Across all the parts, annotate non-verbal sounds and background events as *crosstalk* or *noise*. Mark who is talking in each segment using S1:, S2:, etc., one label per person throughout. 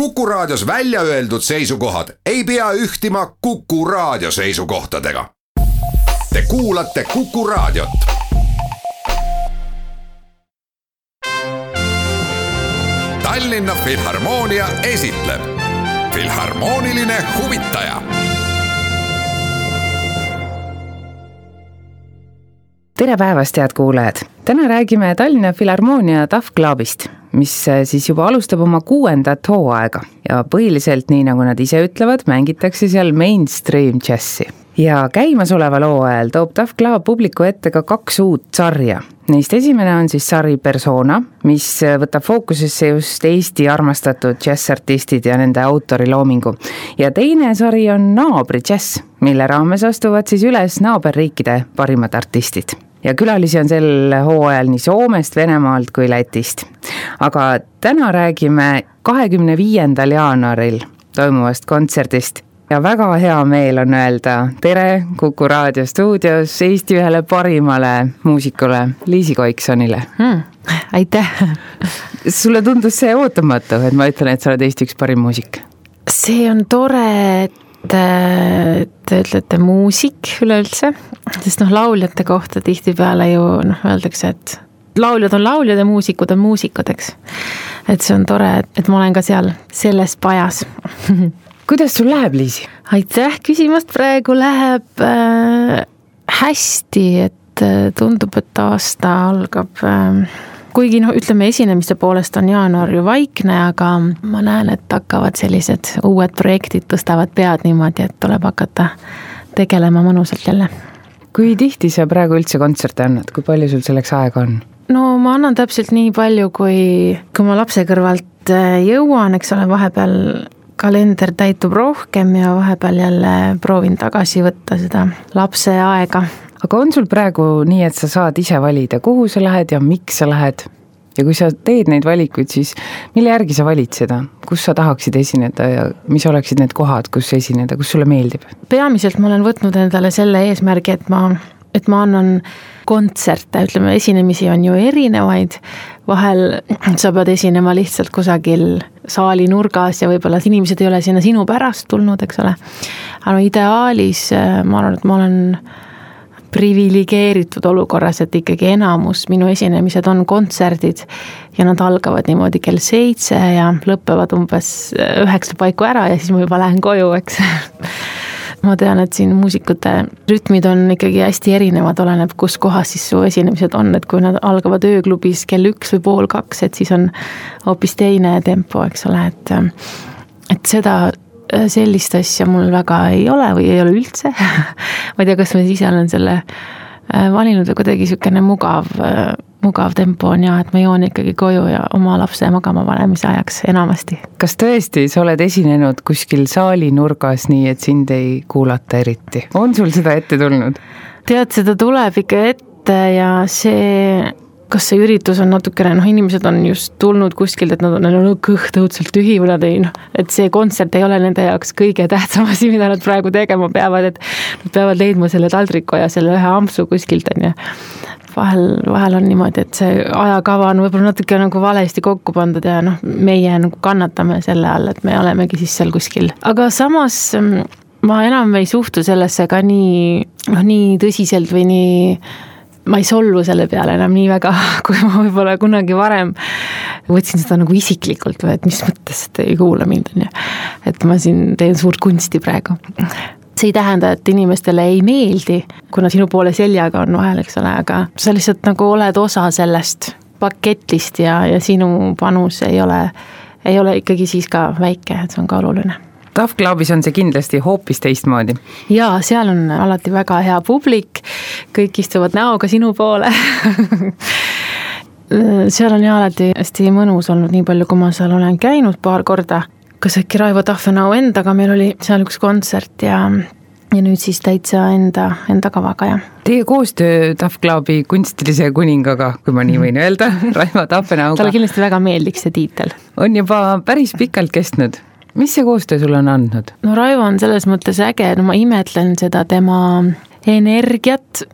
S1: Kuku Raadios välja öeldud seisukohad ei pea ühtima Kuku Raadio seisukohtadega. Te kuulate Kuku Raadiot. Tallinna Filharmoonia esitleb Filharmooniline huvitaja
S2: tere päevast, head kuulajad! täna räägime Tallinna Filharmoonia Tough Clubist, mis äh, siis juba alustab oma kuuendat hooaega ja põhiliselt, nii nagu nad ise ütlevad, mängitakse seal mainstream džässi. ja käimasoleval hooajal toob Tough Club publiku ette ka kaks uut sarja. Neist esimene on siis sari Persona, mis äh, võtab fookusesse just Eesti armastatud džässartistid ja nende autoriloomingu. ja teine sari on Naabri džäss, mille raames astuvad siis üles naaberriikide parimad artistid ja külalisi on sel hooajal nii Soomest, Venemaalt kui Lätist. aga täna räägime kahekümne viiendal jaanuaril toimuvast kontserdist ja väga hea meel on öelda tere Kuku raadio stuudios Eesti ühele parimale muusikule, Liisi Koiksonile
S3: hmm,. aitäh!
S2: sulle tundus see ootamatu, et ma ütlen, et sa oled Eesti üks parim muusik?
S3: see on tore, et te ütlete muusik üleüldse, sest noh, lauljate kohta tihtipeale ju noh, öeldakse, et lauljad on lauljad ja muusikud on muusikud, eks. et see on tore, et ma olen ka seal selles pajas *laughs*
S2: kuidas sul läheb, Liisi?
S3: aitäh küsimast, praegu läheb äh, hästi, et äh, tundub, et aasta algab äh, kuigi noh, ütleme esinemiste poolest on jaanuar ju vaikne, aga ma näen, et hakkavad sellised uued projektid tõstavad pead niimoodi, et tuleb hakata tegelema mõnusalt jälle.
S2: kui tihti sa praegu üldse kontserte annad, kui palju sul selleks aega on?
S3: no ma annan täpselt nii palju, kui, kui ma lapse kõrvalt äh, jõuan, eks ole, vahepeal kalender täitub rohkem ja vahepeal jälle proovin tagasi võtta seda lapse aega
S2: aga on sul praegu nii, et sa saad ise valida, kuhu sa lähed ja miks sa lähed? ja kui sa teed neid valikuid, siis mille järgi sa valid seda, kus sa tahaksid esineda ja mis oleksid need kohad, kus esineda, kus sulle meeldib?
S3: peamiselt ma olen võtnud endale selle eesmärgi, et ma, et ma annan kontserte, ütleme, esinemisi on ju erinevaid, vahel sa pead esinema lihtsalt kusagil saali nurgas ja võib-olla inimesed ei ole sinna sinu pärast tulnud, eks ole. aga no ideaalis ma arvan, et ma olen priviligeeritud olukorras, et ikkagi enamus minu esinemised on kontserdid ja nad algavad niimoodi kell seitse ja lõpevad umbes üheksa paiku ära ja siis ma juba lähen koju, eks. *laughs* Ma tean, et siin muusikute rütmid on ikkagi hästi erinevad, oleneb, kus kohas siis su esinemised on, et kui nad algavad ööklubis kell üks või pool kaks, et siis on hoopis teine tempo, eks ole, et et seda Äh, sellist asja mul väga ei ole või ei ole üldse *laughs* ma ei tea, kas ma ise olen selle äh, valinud või kuidagi niisugune mugav, äh, mugav tempo on ja et ma joon ikkagi koju ja oma lapse magama panemise ajaks enamasti.
S2: kas tõesti, sa oled esinenud kuskil saali nurgas, nii et sind ei kuulata eriti, on sul seda ette tulnud?
S3: tead, seda tuleb ikka ette ja see kas see üritus on natukene, noh, inimesed on just tulnud kuskilt, et nad on, neil on kõht õudselt tühi või nad ei noh, et see kontsert ei ole nende jaoks kõige tähtsam *laughs* asi, mida nad praegu tegema peavad, et nad peavad leidma selle taldriku ja selle ühe ampsu kuskilt, on ju. vahel, vahel on niimoodi, et see ajakava on võib-olla natuke nagu valesti kokku pandud ja noh, meie nagu kannatame selle all, et me olemegi siis seal kuskil, aga samas mm, ma enam ei suhtu sellesse ka nii, noh, nii tõsiselt või nii ma ei solvu selle peale enam nii väga, *laughs* kui ma võib-olla kunagi varem võtsin seda nagu isiklikult või et mis mõttes, et ei kuula mind, on ju. et ma siin teen suurt kunsti praegu. see ei tähenda, et inimestele ei meeldi, kuna sinu poole seljaga on vahel, eks ole, aga sa lihtsalt nagu oled osa sellest paketist ja, ja sinu panus ei ole, ei ole ikkagi siis ka väike, et see on ka oluline
S2: Tough Clubis on see kindlasti hoopis teistmoodi.
S3: jaa, seal on alati väga hea publik, kõik istuvad näoga sinu poole *laughs* seal on jah alati hästi mõnus olnud, nii palju, kui ma seal olen käinud paar korda. kas äkki Raivo Tahvenau endaga, meil oli seal üks kontsert ja ja nüüd siis täitsa enda, enda kavaga, jah.
S2: Teie koostöö Tough Clubi kunstilise kuningaga, kui ma nii võin öelda, *laughs* Raivo Tahvenauga.
S3: talle kindlasti väga meeldiks see tiitel.
S2: on juba päris pikalt kestnud mis see koostöö sulle on andnud?
S3: no Raivo on selles mõttes äge, no ma imetlen seda tema energiat,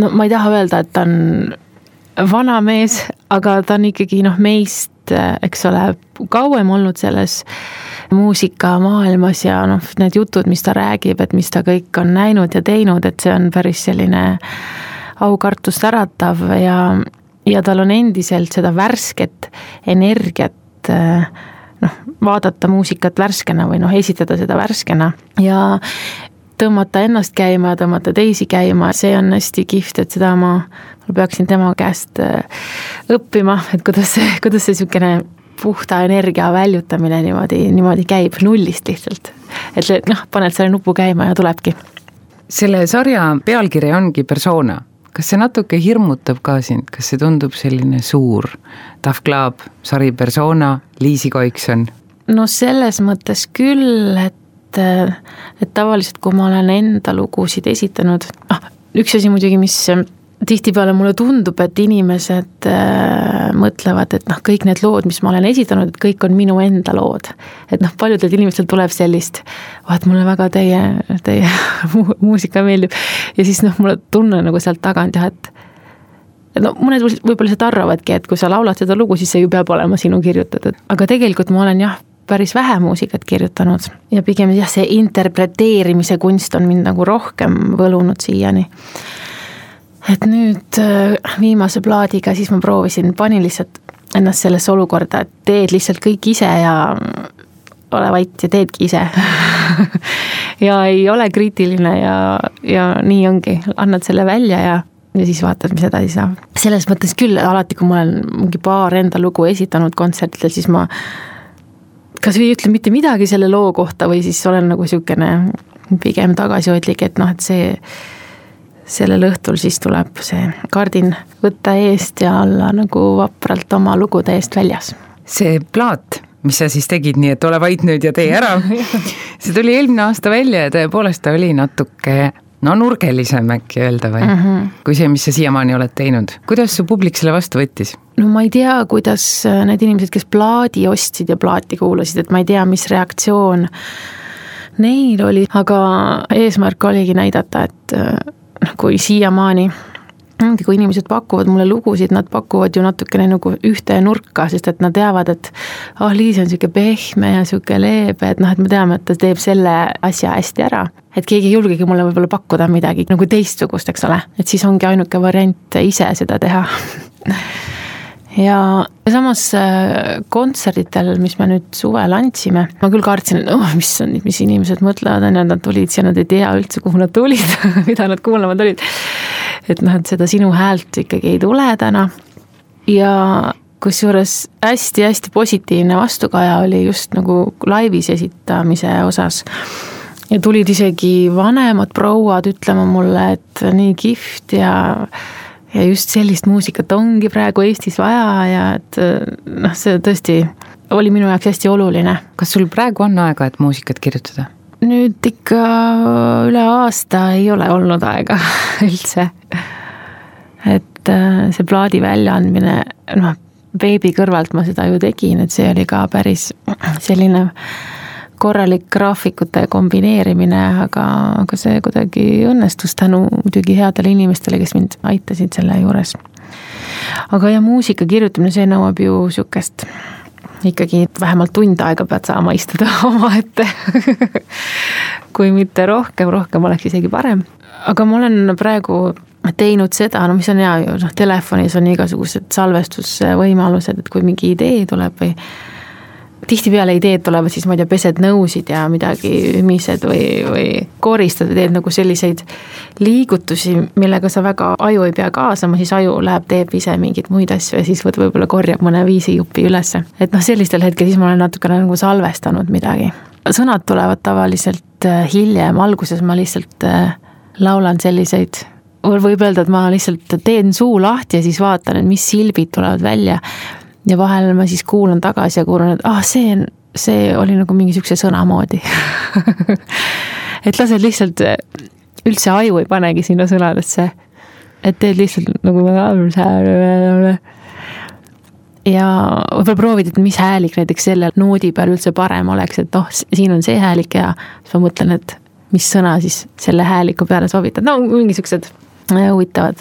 S3: no ma ei taha öelda, et ta on vana mees, aga ta on ikkagi noh, meist eks ole, kauem olnud selles muusikamaailmas ja noh, need jutud, mis ta räägib, et mis ta kõik on näinud ja teinud, et see on päris selline aukartust äratav ja, ja tal on endiselt seda värsket energiat noh, vaadata muusikat värskena või noh, esitada seda värskena ja tõmmata ennast käima ja tõmmata teisi käima, see on hästi kihvt, et seda ma, ma peaksin tema käest äh, õppima, et kuidas see, kuidas see niisugune puhta energia väljutamine niimoodi, niimoodi käib nullist lihtsalt. et noh, paned selle nupu käima ja tulebki.
S2: selle sarja pealkiri ongi persona, kas see natuke hirmutab ka sind, kas see tundub selline suur, Tough Club, sari persona, Liisi Koikson?
S3: no selles mõttes küll, et et, tavaliselt, kui ma olen enda lugusid esitanud, ah, üks asi muidugi, mis tihtipeale mulle tundub, et inimesed äh, mõtlevad, et noh, kõik need lood, mis ma olen esitanud, et kõik on minu enda lood. et noh, paljudel inimestel tuleb sellist, et mulle väga teie, teie *laughs* muusika meeldib ja siis noh, mulle tunne nagu sealt tagant jah, et et no mõned võib-olla lihtsalt arvavadki, et kui sa laulad seda lugu, siis see ju peab olema sinu kirjutatud, aga tegelikult ma olen jah, päris vähe muusikat kirjutanud ja pigem jah, see interpreteerimise kunst on mind nagu rohkem võlunud siiani. Et nüüd äh, viimase plaadiga siis ma proovisin, panin lihtsalt ennast sellesse olukorda, et teed lihtsalt kõik ise ja ole vait ja teedki ise *laughs* ja ei ole kriitiline ja, ja nii ongi, annad selle välja ja ja siis vaatad, mis edasi saab. selles mõttes küll alati, kui ma olen mingi paar enda lugu esitanud kontsertidel, siis ma kas ei ütle mitte midagi selle loo kohta või siis olen nagu niisugune pigem tagasihoidlik, et noh, et see, sellel õhtul siis tuleb see kardin võtta eest ja olla nagu vapralt oma lugude eest väljas.
S2: see plaat, mis sa siis tegid, nii et ole vait nüüd ja tee ära *laughs* see tuli eelmine aasta välja ja tõepoolest ta oli natuke no nurgelisem äkki öelda või mm, -hmm. kui see, mis sa siiamaani oled teinud. kuidas su publik selle vastu võttis?
S3: no ma ei tea, kuidas äh, need inimesed, kes plaadi ostsid ja plaati kuulasid, et ma ei tea, mis reaktsioon neil oli, aga eesmärk oligi näidata, et äh, kui siiamaani. Kui inimesed pakuvad mulle lugusid, nad pakuvad ju natukene nagu ühte nurka, sest et nad teavad, et ah oh,, Liis on niisugune pehme ja niisugune leebe, et noh, et me teame, et ta teeb selle asja hästi ära. et keegi ei julgegi mulle võib-olla pakkuda midagi nagu teistsugust, eks ole, et siis ongi ainuke variant ise seda teha *laughs* ja samas äh, kontserditel, mis me nüüd suvel andsime, ma küll kartsin, et oh, mis on, mis inimesed mõtlevad, on ju, nad tulid siia, nad ei tea üldse, kuhu nad tulid *laughs* mida nad kuulama tulid et noh, et seda sinu häält ikkagi ei tule täna. ja kusjuures hästi-hästi positiivne vastukaja oli just nagu laivis esitamise osas. ja tulid isegi vanemad prouad ütlema mulle, et nii kihvt ja ja just sellist muusikat ongi praegu Eestis vaja ja et noh, see tõesti oli minu jaoks hästi oluline.
S2: kas sul praegu on aega, et muusikat kirjutada?
S3: nüüd ikka üle aasta ei ole olnud aega *laughs* üldse. et äh, see plaadi väljaandmine, noh, beebi kõrvalt ma seda ju tegin, et see oli ka päris selline korralik graafikute kombineerimine, aga, aga see kuidagi õnnestus tänu muidugi headele inimestele, kes mind aitasid selle juures. aga ja muusika kirjutamine, see nõuab ju sihukest ikkagi vähemalt tund aega pead saama istuda *laughs* omaette kui mitte rohkem, rohkem oleks isegi parem. aga ma olen praegu teinud seda, no mis on hea ju, noh telefonis on igasugused salvestusvõimalused, et kui mingi idee tuleb või tihtipeale ideed tulevad siis, ma ei tea, pesed nõusid ja midagi ümised või, või koristad ja teed nagu selliseid liigutusi, millega sa väga aju ei pea kaasama, siis aju läheb, teeb ise mingeid muid asju ja siis võt võib-olla korjab mõne viisijupi ülesse. et noh, sellistel hetkel siis ma olen natukene nagu salvestanud midagi. sõnad tulevad tavaliselt äh, hiljem, alguses ma lihtsalt äh, laulan selliseid võib öelda, et ma lihtsalt teen suu lahti ja siis vaatan, et mis silbid tulevad välja ja vahel ma siis kuulan tagasi ja kuulan, et ah, see on, see oli nagu mingi siukse sõna moodi *laughs* et lased lihtsalt, üldse aju ei panegi sinna sõnadesse. et teed lihtsalt nagu ja võib-olla proovid, et mis häälik näiteks selle noodi peal üldse parem oleks, et noh, siin on see häälik ja siis ma mõtlen, et mis sõna siis selle hääliku peale sobitada, no mingi siuksed huvitavad.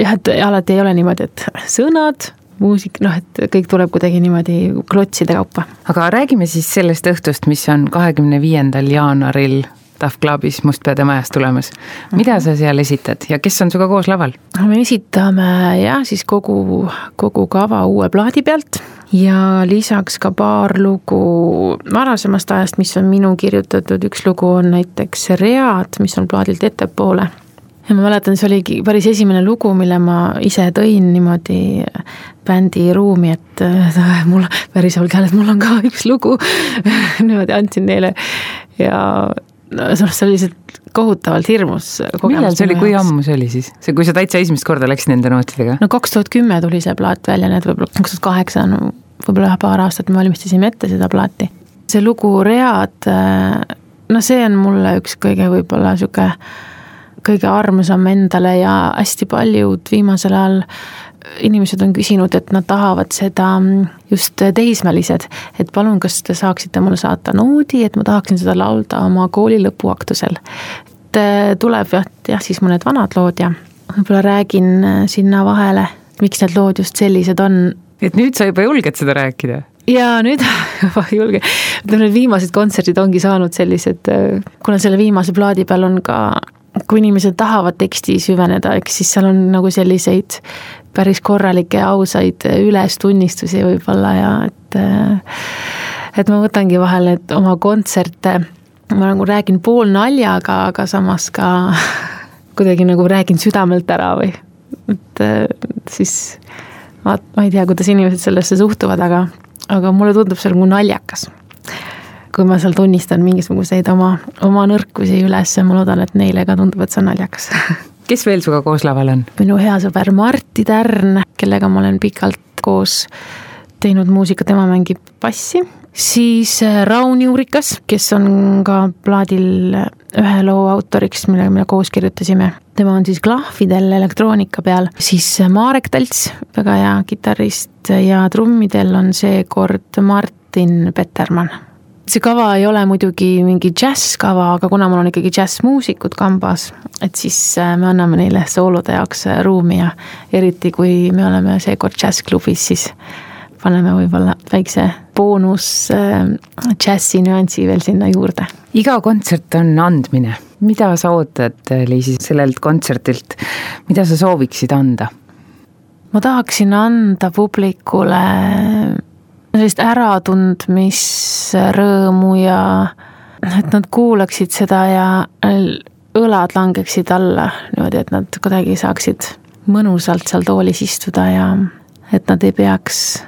S3: jah, et alati ei ole niimoodi, et sõnad muusik, noh, et kõik tuleb kuidagi niimoodi klotside kaupa.
S2: aga räägime siis sellest õhtust, mis on kahekümne viiendal jaanuaril Tough Clubis Mustpeade majas tulemas. mida sa seal esitad ja kes on sinuga koos laval?
S3: me esitame jah, siis kogu, kogu kava uue plaadi pealt ja lisaks ka paar lugu varasemast ajast, mis on minu kirjutatud, üks lugu on näiteks Read, mis on plaadilt ettepoole ja ma mäletan, see oligi päris esimene lugu, mille ma ise tõin niimoodi bändi ruumi, et äh, mul päris olge et mul on ka üks lugu *laughs* niimoodi andsin neile ja no see oli lihtsalt kohutavalt hirmus
S2: millal see oli, kui ammu see oli siis? see, kui sa täitsa esimest korda läksid nende nootidega?
S3: no kaks tuhat kümme tuli see plaat välja, nii et võib-olla kaks tuhat kaheksa, no võib-olla paar aastat me valmistasime ette seda plaati. see lugu Read, no see on mulle üks kõige võib-olla sihuke kõige armsam endale ja hästi paljud viimasel ajal inimesed on küsinud, et nad tahavad seda mm, just teismelised, et palun, kas te saaksite mulle saata noodi, et ma tahaksin seda laulda oma kooli lõpuaktusel. et äh, tuleb jah, jah siis mõned vanad lood ja võib-olla räägin äh, sinna vahele, miks need lood just sellised on.
S2: et nüüd sa juba julged seda rääkida?
S3: ja nüüd *laughs* julge, ütleme need viimased kontserdid ongi saanud sellised, äh, kuna selle viimase plaadi peal on ka kui inimesed tahavad teksti süveneda, eks siis seal on nagu selliseid päris korralikke ausaid ülestunnistusi võib-olla ja et et ma võtangi vahel need oma kontserte, ma nagu räägin poolnaljaga, aga samas ka *laughs* kuidagi nagu räägin südamelt ära või et siis ma, ma ei tea, kuidas inimesed sellesse suhtuvad, aga, aga mulle tundub see nagu naljakas kui ma seal tunnistan mingisuguseid oma, oma nõrkusi üles ja ma loodan, et neile ka tundub, et see on naljakas *laughs*
S2: kes veel sinuga koos laval on?
S3: minu hea sõber Martti Tärn, kellega ma olen pikalt koos teinud muusikat, tema mängib bassi. siis äh, Raun Juurikas, kes on ka plaadil ühe loo autoriks, millega me koos kirjutasime. tema on siis klahvidel elektroonika peal, siis äh, Marek Talts, väga hea kitarrist ja trummidel on seekord Martin Petermann see kava ei ole muidugi mingi džässkava, aga kuna mul on ikkagi džässmuusikud kambas, et siis äh, me anname neile soolode jaoks äh, ruumi ja eriti, kui me oleme seekord džässklubis, siis paneme võib-olla väikse boonus äh, džässi nüansi veel sinna juurde.
S2: iga kontsert on andmine, mida sa ootad, Liisi, sellelt kontserdilt, mida sa sooviksid anda?
S3: ma tahaksin anda publikule sellist äratundmisrõõmu ja et nad kuulaksid seda ja õlad langeksid alla niimoodi, et nad kuidagi saaksid mõnusalt seal toolis istuda ja et nad ei peaks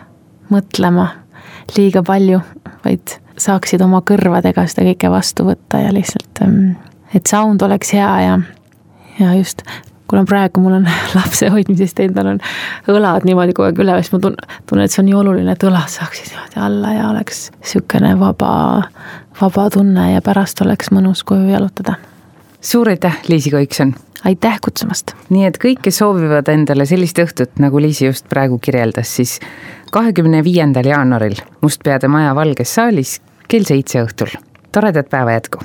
S3: mõtlema liiga palju, vaid saaksid oma kõrvadega seda kõike vastu võtta ja lihtsalt, et sound oleks hea ja, ja just kuna praegu mul on *laughs* lapse hoidmisest endal on õlad niimoodi kogu aeg üleval, siis ma tunnen, tunnen, et see on nii oluline, et õlad saaksid niimoodi alla ja oleks niisugune vaba, vaba tunne ja pärast oleks mõnus koju jalutada.
S2: suur aitäh, Liisi Koikson!
S3: aitäh kutsumast!
S2: nii et kõik, kes soovivad endale sellist õhtut, nagu Liisi just praegu kirjeldas, siis kahekümne viiendal jaanuaril Mustpeade Maja Valges saalis kell seitse õhtul. toredat päeva jätku!